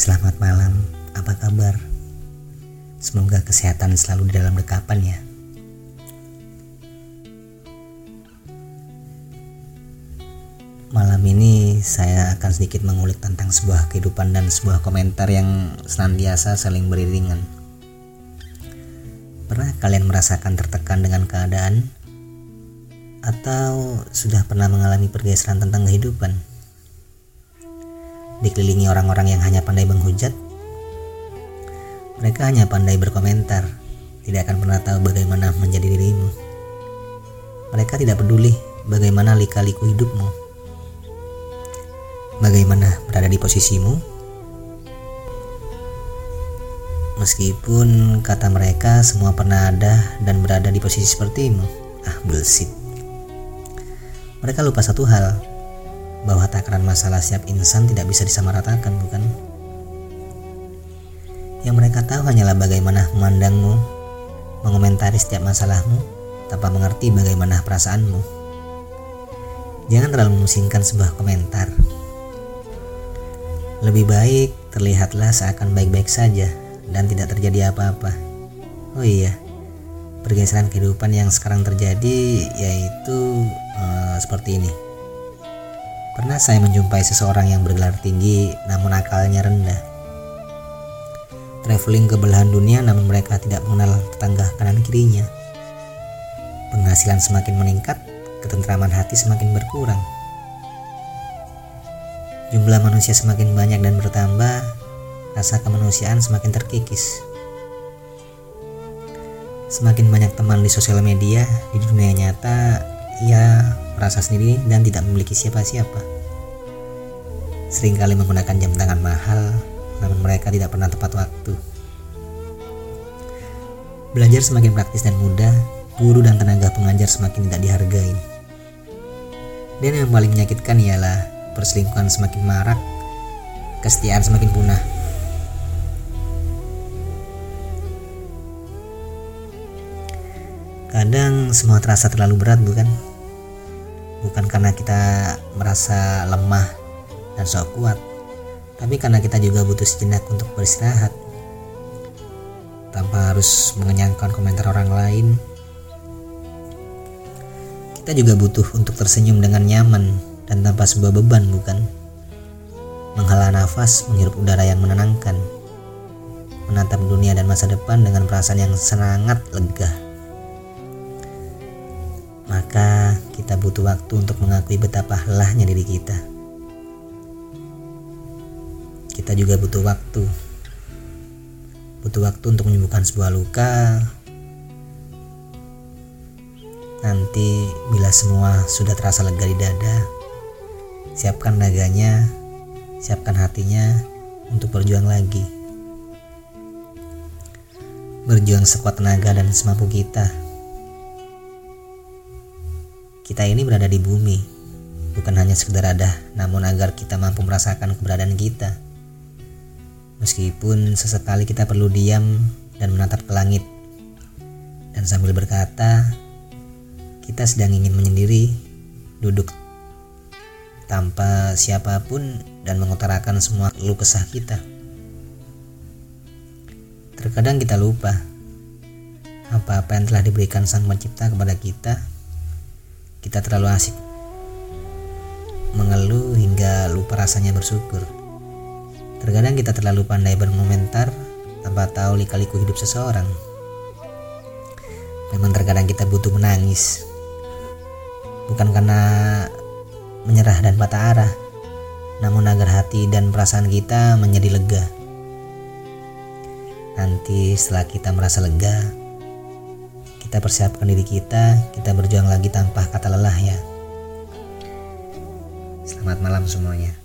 Selamat malam, apa kabar? Semoga kesehatan selalu di dalam dekapan ya. Malam ini saya akan sedikit mengulik tentang sebuah kehidupan dan sebuah komentar yang senantiasa saling beriringan. Pernah kalian merasakan tertekan dengan keadaan? Atau sudah pernah mengalami pergeseran tentang kehidupan? Dikelilingi orang-orang yang hanya pandai menghujat? Mereka hanya pandai berkomentar, tidak akan pernah tahu bagaimana menjadi dirimu. Mereka tidak peduli bagaimana lika-liku hidupmu bagaimana berada di posisimu? Meskipun kata mereka semua pernah ada dan berada di posisi sepertimu. Ah, bullshit. Mereka lupa satu hal, bahwa takaran masalah setiap insan tidak bisa disamaratakan, bukan? Yang mereka tahu hanyalah bagaimana memandangmu, mengomentari setiap masalahmu, tanpa mengerti bagaimana perasaanmu. Jangan terlalu memusingkan sebuah komentar. Lebih baik terlihatlah seakan baik-baik saja dan tidak terjadi apa-apa. Oh iya, pergeseran kehidupan yang sekarang terjadi yaitu uh, seperti ini. Pernah saya menjumpai seseorang yang bergelar tinggi namun akalnya rendah. Traveling ke belahan dunia namun mereka tidak mengenal tetangga kanan kirinya. Penghasilan semakin meningkat, ketentraman hati semakin berkurang. Jumlah manusia semakin banyak dan bertambah, rasa kemanusiaan semakin terkikis. Semakin banyak teman di sosial media, di dunia nyata, ia merasa sendiri dan tidak memiliki siapa-siapa. Seringkali menggunakan jam tangan mahal, namun mereka tidak pernah tepat waktu. Belajar semakin praktis dan mudah, guru dan tenaga pengajar semakin tidak dihargai. Dan yang paling menyakitkan ialah perselingkuhan semakin marak, kesetiaan semakin punah. Kadang semua terasa terlalu berat, bukan? Bukan karena kita merasa lemah dan sok kuat, tapi karena kita juga butuh sejenak untuk beristirahat. Tanpa harus mengenyangkan komentar orang lain, kita juga butuh untuk tersenyum dengan nyaman dan tanpa sebuah beban bukan? Menghela nafas, menghirup udara yang menenangkan. Menatap dunia dan masa depan dengan perasaan yang sangat lega. Maka kita butuh waktu untuk mengakui betapa lelahnya diri kita. Kita juga butuh waktu. Butuh waktu untuk menyembuhkan sebuah luka, Nanti bila semua sudah terasa lega di dada, Siapkan naganya, siapkan hatinya untuk berjuang lagi. Berjuang sekuat tenaga dan semampu kita. Kita ini berada di bumi, bukan hanya sekedar ada, namun agar kita mampu merasakan keberadaan kita. Meskipun sesekali kita perlu diam dan menatap ke langit, dan sambil berkata, kita sedang ingin menyendiri, duduk tanpa siapa pun dan mengutarakan semua keluh kesah kita. Terkadang kita lupa apa-apa yang telah diberikan Sang Pencipta kepada kita. Kita terlalu asik mengeluh hingga lupa rasanya bersyukur. Terkadang kita terlalu pandai berkomentar tanpa tahu lika-liku hidup seseorang. Memang terkadang kita butuh menangis. Bukan karena menyerah dan patah arah, namun agar hati dan perasaan kita menjadi lega. Nanti setelah kita merasa lega, kita persiapkan diri kita, kita berjuang lagi tanpa kata lelah ya. Selamat malam semuanya.